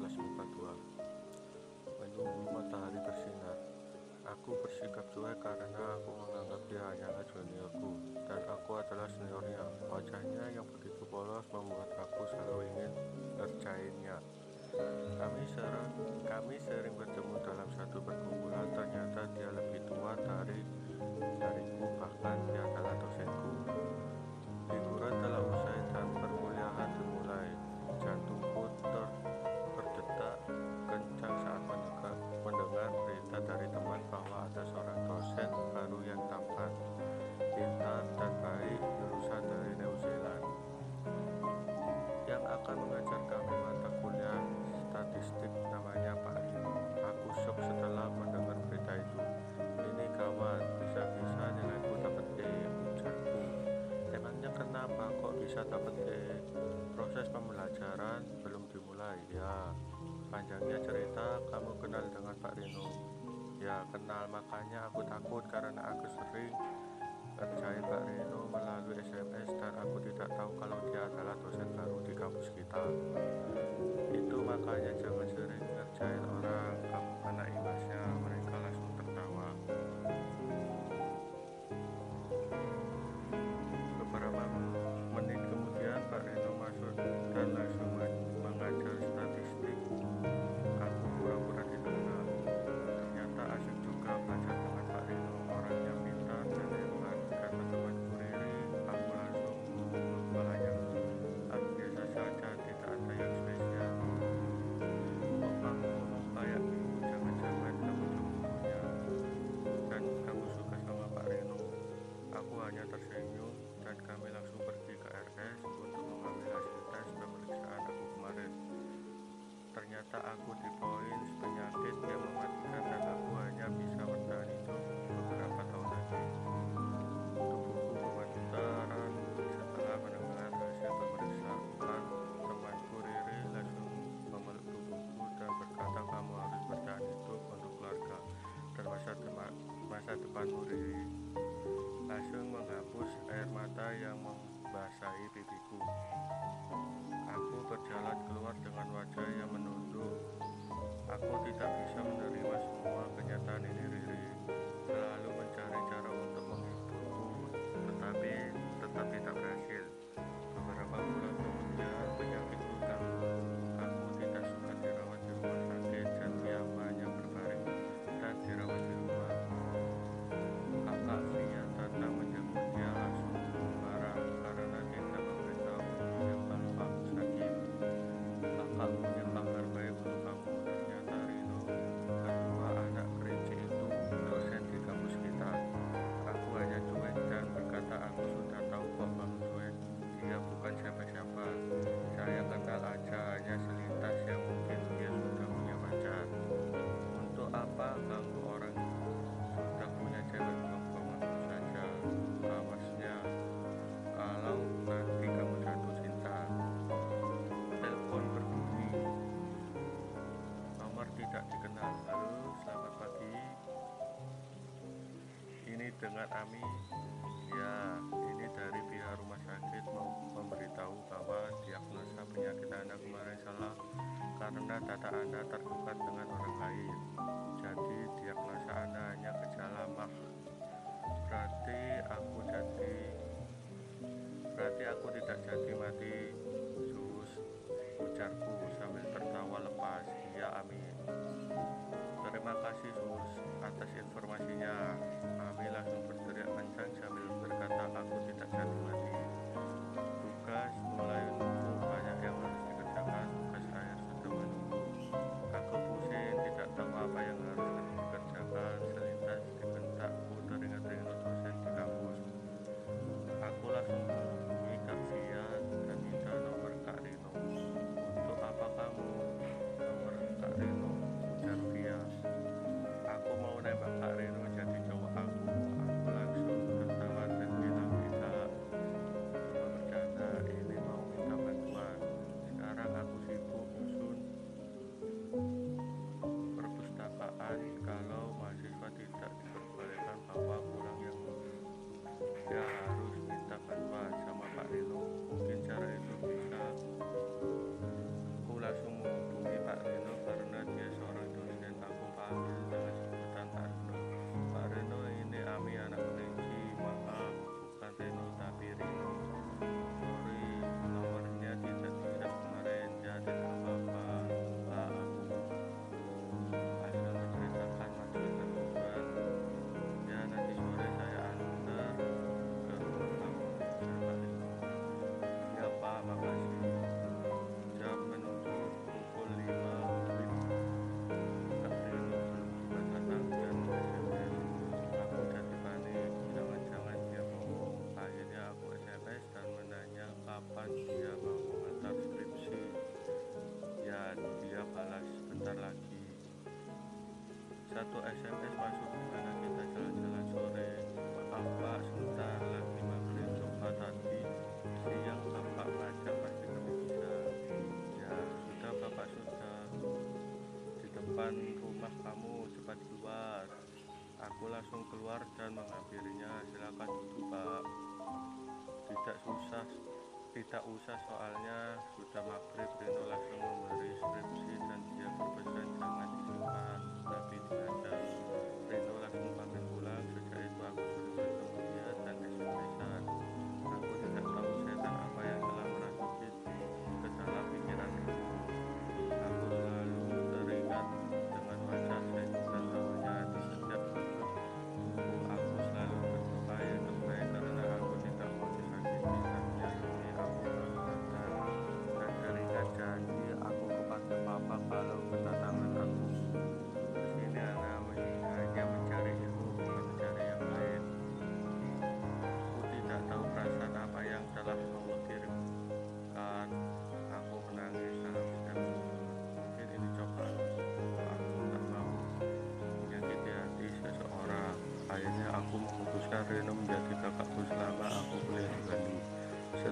42 Menunggu matahari bersinar. Aku bersikap cuek karena aku menganggap dia hanyalah juniorku Dan aku adalah seniornya Wajahnya yang begitu polos membuat aku selalu ingin ngerjainnya. Kami sering, kami sering bertemu dalam satu perkumpulan ternyata dia lebih tua dari dariku bahkan dia adalah dosenku. Liburan telah usai panjangnya cerita, kamu kenal dengan Pak Rino. Ya, kenal, makanya aku takut karena aku sering percaya Pak Rino melalui SMS dan aku tidak tahu kalau dia adalah dosen baru di kampus kita. Itu makanya jangan sering percaya orang, kamu anak imbasnya. Lord. dengan Ami. Ya ini dari pihak rumah sakit mau memberitahu bahwa diagnosa penyakit anda kemarin salah karena data anda ter foto SMS masuk gimana kita jalan-jalan sore pak sebentar lagi maghrib coba tadi siang bapak ngajak pasti kami bisa ya sudah bapak sudah di depan rumah kamu cepat keluar. Aku langsung keluar dan menghampirinya silakan duduk pak. Tidak susah tidak usah soalnya sudah maghrib Reno langsung memberi skripsi dan dia berpesan jangan disimpan tapi dibaca Reno langsung pamit pulang sejak itu aku sudah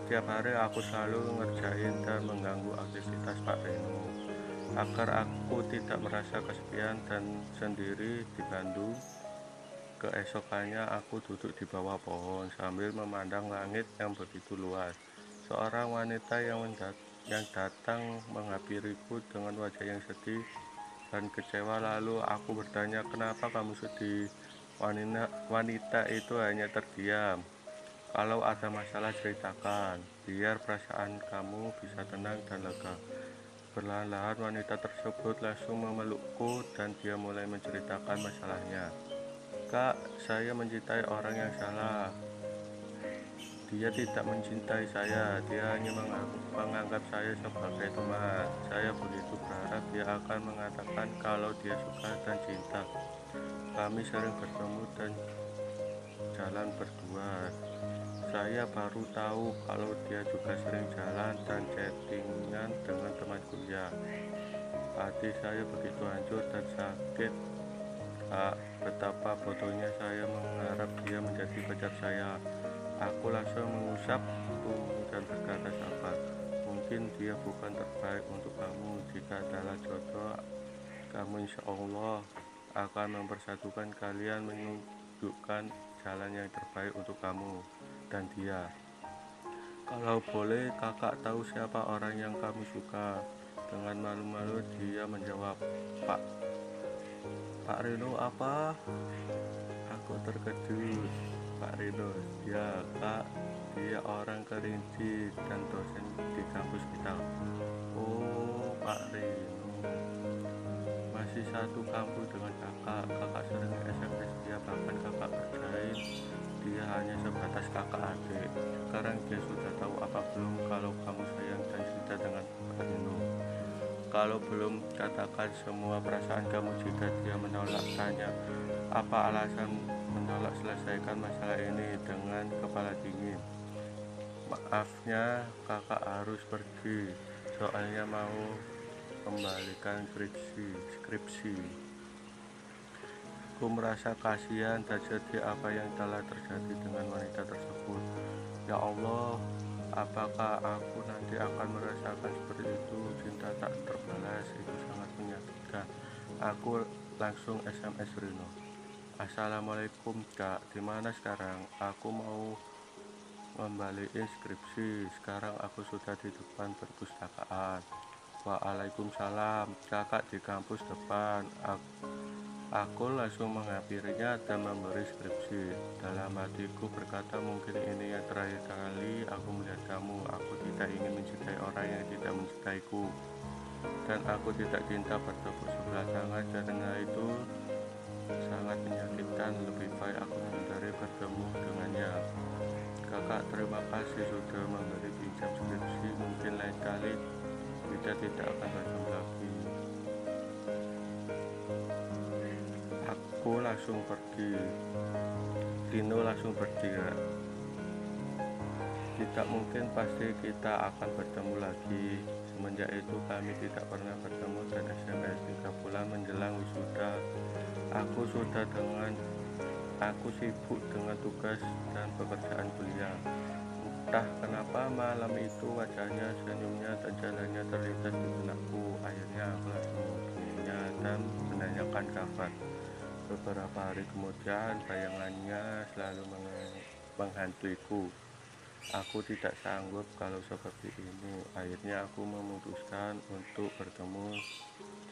setiap hari aku selalu ngerjain dan mengganggu aktivitas Pak Reno agar aku tidak merasa kesepian dan sendiri di Bandung keesokannya aku duduk di bawah pohon sambil memandang langit yang begitu luas. Seorang wanita yang yang datang menghampiriku dengan wajah yang sedih dan kecewa lalu aku bertanya kenapa kamu sedih? Wanita, wanita itu hanya terdiam kalau ada masalah ceritakan biar perasaan kamu bisa tenang dan lega perlahan-lahan wanita tersebut langsung memelukku dan dia mulai menceritakan masalahnya kak saya mencintai orang yang salah dia tidak mencintai saya, dia hanya menganggap, saya sebagai teman. Saya begitu berharap dia akan mengatakan kalau dia suka dan cinta. Kami sering bertemu dan jalan berdua. Saya baru tahu kalau dia juga sering jalan dan chattingan dengan teman kuliah. Hati saya begitu hancur dan sakit. Kak, betapa bodohnya saya mengharap dia menjadi pacar saya. Aku langsung mengusap tubuh dan berkata sabar. Mungkin dia bukan terbaik untuk kamu. Jika adalah jodoh, kamu insya Allah akan mempersatukan kalian menunjukkan jalan yang terbaik untuk kamu dan dia. Kalau boleh, kakak tahu siapa orang yang kamu suka. Dengan malu-malu dia menjawab, Pak. Pak Reno apa? Aku terkejut. Pak Rino ya kak dia orang kerinci dan dosen di kampus kita oh Pak Rino masih satu kampus dengan kakak kakak sering SMS dia bahkan kakak kerjain dia hanya sebatas kakak adik sekarang dia sudah tahu apa belum kalau kamu sayang dan cinta dengan Pak Rino kalau belum katakan semua perasaan kamu jika dia menolak tanya apa alasan menolak selesaikan masalah ini dengan kepala dingin. Maafnya kakak harus pergi, soalnya mau kembalikan skripsi. Aku merasa kasihan dan sedih apa yang telah terjadi dengan wanita tersebut. Ya Allah, apakah aku nanti akan merasakan seperti itu? Cinta tak terbalas itu sangat menyakitkan. Aku langsung SMS Rino. Assalamualaikum kak, di mana sekarang? Aku mau ngembaliin skripsi. Sekarang aku sudah di depan perpustakaan. Waalaikumsalam, kakak di kampus depan. Aku, aku langsung menghampirinya dan memberi skripsi. Dalam hatiku berkata mungkin ini yang terakhir kali aku melihat kamu. Aku tidak ingin mencintai orang yang tidak mencintaiku. Dan aku tidak cinta bertepuk sebelah tangan karena itu sangat menyakitkan lebih baik aku menghindari bertemu dengannya kakak terima kasih sudah memberi pinjam skripsi mungkin lain kali kita tidak akan bertemu lagi aku langsung pergi Dino langsung pergi ya. tidak mungkin pasti kita akan bertemu lagi semenjak itu kami tidak pernah bertemu dan SMS tiga bulan menjelang wisuda Aku sudah dengan aku sibuk dengan tugas dan pekerjaan kuliah. Entah kenapa malam itu wajahnya, senyumnya, dan jalannya terlintas di benakku. Akhirnya aku langsung dan menanyakan kabar. Beberapa hari kemudian bayangannya selalu menghantuiku. Aku tidak sanggup kalau seperti ini. Akhirnya aku memutuskan untuk bertemu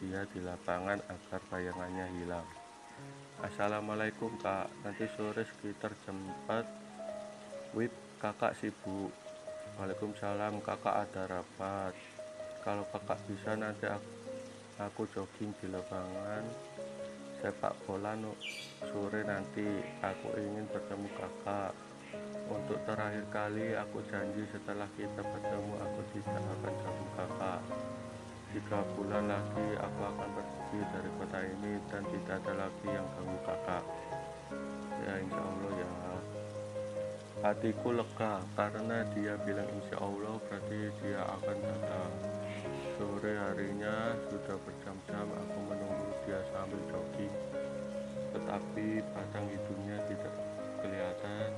dia di lapangan agar bayangannya hilang. Assalamualaikum kak, nanti sore sekitar jam 4 Wip, kakak sibuk Waalaikumsalam, kakak ada rapat Kalau kakak bisa nanti aku, aku jogging di lapangan sepak bola no, sore nanti aku ingin bertemu kakak. Untuk terakhir kali aku janji setelah kita bertemu aku tidak akan ganggu kakak. Tiga bulan lagi aku akan pergi dari kota ini dan tidak ada lagi yang ganggu kakak. Ya insya Allah ya. Hatiku lega karena dia bilang insya Allah berarti dia akan datang. Sore harinya sudah berjam-jam aku menunggu dia sambil jogging tetapi padang hidungnya tidak kelihatan.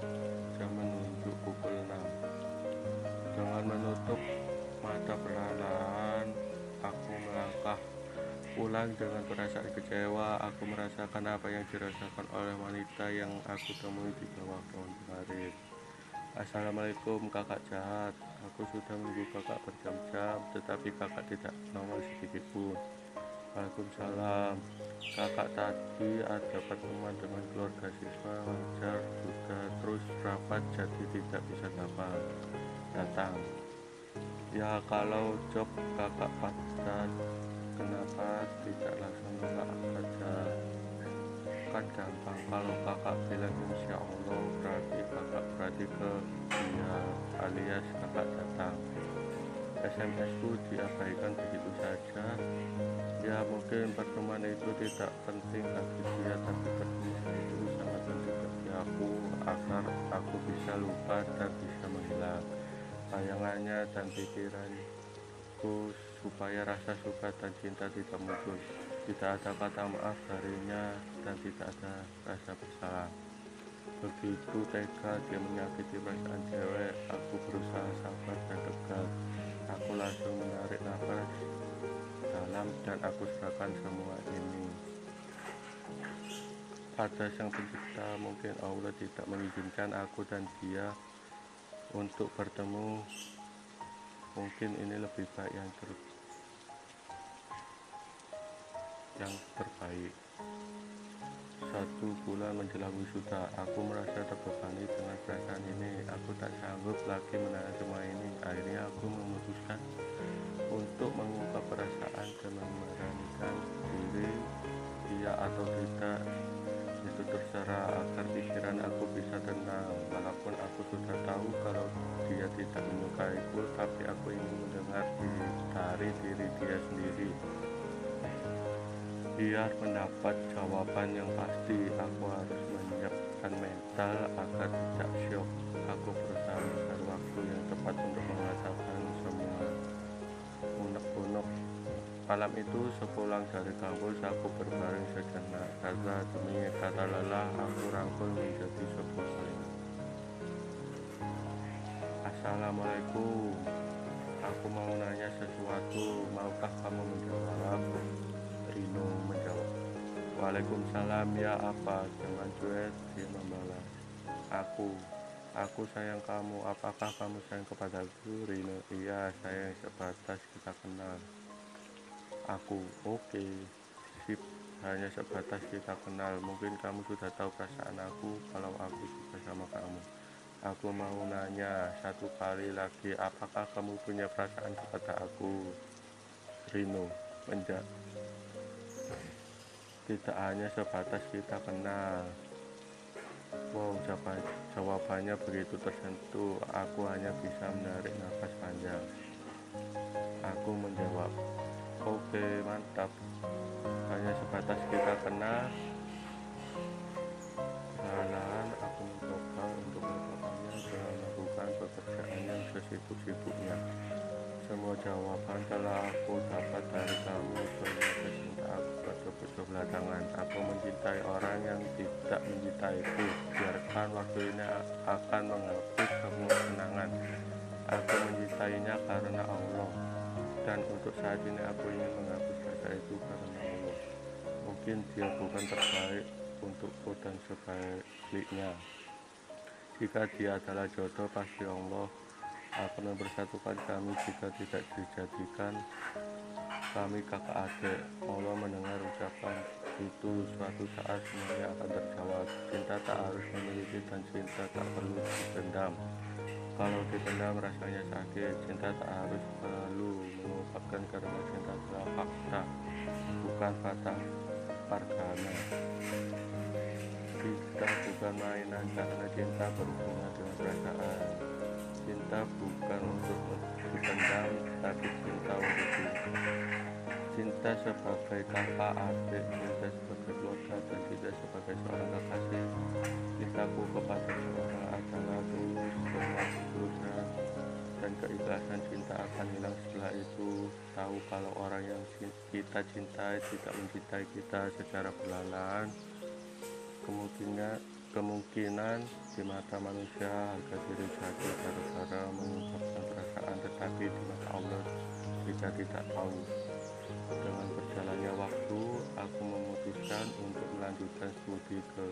Jam menunjuk pukul 6 dengan menutup mata perlahan aku melangkah pulang dengan perasaan kecewa. Aku merasakan apa yang dirasakan oleh wanita yang aku temui di bawah pohon kemarin. Assalamualaikum kakak jahat. Aku sudah menunggu kakak berjam-jam tetapi kakak tidak nongol sedikit pun Waalaikumsalam. Kakak tadi ada pertemuan dengan keluarga siswa wajar juga terus rapat jadi tidak bisa dapat datang. Ya kalau job kakak pada kenapa tidak langsung nolak saja? Kan gampang kalau kakak bilang insya Allah berarti kakak berarti ke dia alias kakak datang SMS ku diabaikan begitu saja. Ya mungkin pertemuan itu tidak penting bagi dia tapi pertemuan itu sangat penting bagi aku agar aku bisa lupa dan bisa menghilang bayangannya dan pikiranku supaya rasa suka dan cinta tidak muncul. Tidak ada kata maaf darinya dan tidak ada rasa bersalah. Begitu tega dia menyakiti perasaan cewek aku berusaha sabar dan tegar aku langsung menarik nafas dalam dan aku serahkan semua ini. Pada sang pencipta mungkin Allah tidak mengizinkan aku dan dia untuk bertemu. Mungkin ini lebih baik yang yang terbaik satu bulan menjelang wisuda aku merasa terbebani dengan perasaan ini. Aku tak sanggup lagi menahan semua ini. Akhirnya aku memutuskan untuk mengungkap perasaan dan memberanikan diri iya atau tidak itu terserah agar pikiran aku bisa tenang. Walaupun aku sudah tahu kalau dia tidak menyukaiku tapi aku ingin mendengar dari diri dia sendiri biar mendapat jawaban yang pasti aku harus menyiapkan mental agar tidak syok aku berusaha mencari waktu yang tepat untuk mengatakan semua unek-unek Malam itu sepulang dari kampus aku berbaring sejenak karena demi kata lelah aku rangkul menjadi sebuah kalimat. Assalamualaikum. Aku mau nanya sesuatu, maukah kamu menjawab? Waalaikumsalam ya apa? Dengan cuek dia membalas. Aku, aku sayang kamu. Apakah kamu sayang kepadaku? Rino, iya sayang sebatas kita kenal aku oke okay. sip hanya sebatas kita kenal mungkin kamu sudah tahu perasaan aku kalau aku suka sama kamu aku mau nanya satu kali lagi apakah kamu punya perasaan kepada aku Rino menjawab tidak hanya sebatas kita kenal Wow, jawabannya begitu tersentuh. Aku hanya bisa menarik nafas panjang. Aku menjawab, oke mantap hanya sebatas kita kenal perlahan aku mencoba untuk melakukannya dengan melakukan pekerjaan yang sesibuk-sibuknya semua jawaban telah aku dapat dari kamu. Ternyata cinta aku betul-betul belakangan. Aku mencintai orang yang tidak mencintaiku. Biarkan waktu ini akan menghapus semua kenangan. Aku mencintainya karena Allah. Dan untuk saat ini aku ingin menghapus rasa itu karena Allah. Mungkin dia bukan terbaik untukku dan sebaliknya. Jika dia adalah jodoh pasti Allah akan mempersatukan kami jika tidak dijadikan? Kami kakak adik Allah mendengar ucapan itu suatu saat semuanya akan terjawab. Cinta tak harus memiliki dan cinta tak perlu dipendam. Kalau dipendam rasanya sakit cinta tak harus selalu mengungkapkan karena cinta adalah fakta bukan kata pargana. Kita bukan mainan karena cinta berhubungan dengan perasaan cinta bukan untuk dipendam tapi cinta untuk cinta sebagai kakak adik cinta sebagai keluarga dan cinta sebagai seorang kekasih. Cintaku kepada seorang adalah tulus berusaha dan keikhlasan cinta akan hilang setelah itu. Tahu kalau orang yang kita cintai tidak mencintai kita secara perlahan kemungkinan kemungkinan di mata manusia harga diri jatuh gara-gara mengungkapkan perasaan tetapi di mata Allah kita tidak tahu. Dengan berjalannya waktu aku memutuskan untuk melanjutkan studi ke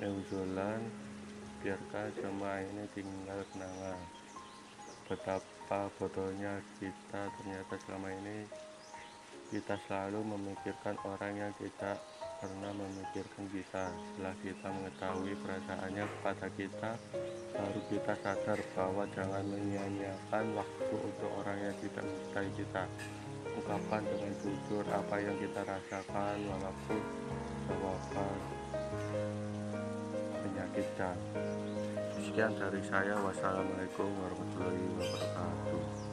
New Zealand biarkan semua ini tinggal kenangan. Betapa bodohnya kita ternyata selama ini kita selalu memikirkan orang yang tidak pernah memikirkan kita. Setelah kita mengetahui perasaannya kepada kita baru kita sadar bahwa jangan menyia-nyiakan waktu untuk orang yang tidak mencintai kita. Ungkapkan dengan jujur apa yang kita rasakan walaupun jawaban menyakitkan. Sekian dari saya. Wassalamualaikum warahmatullahi wabarakatuh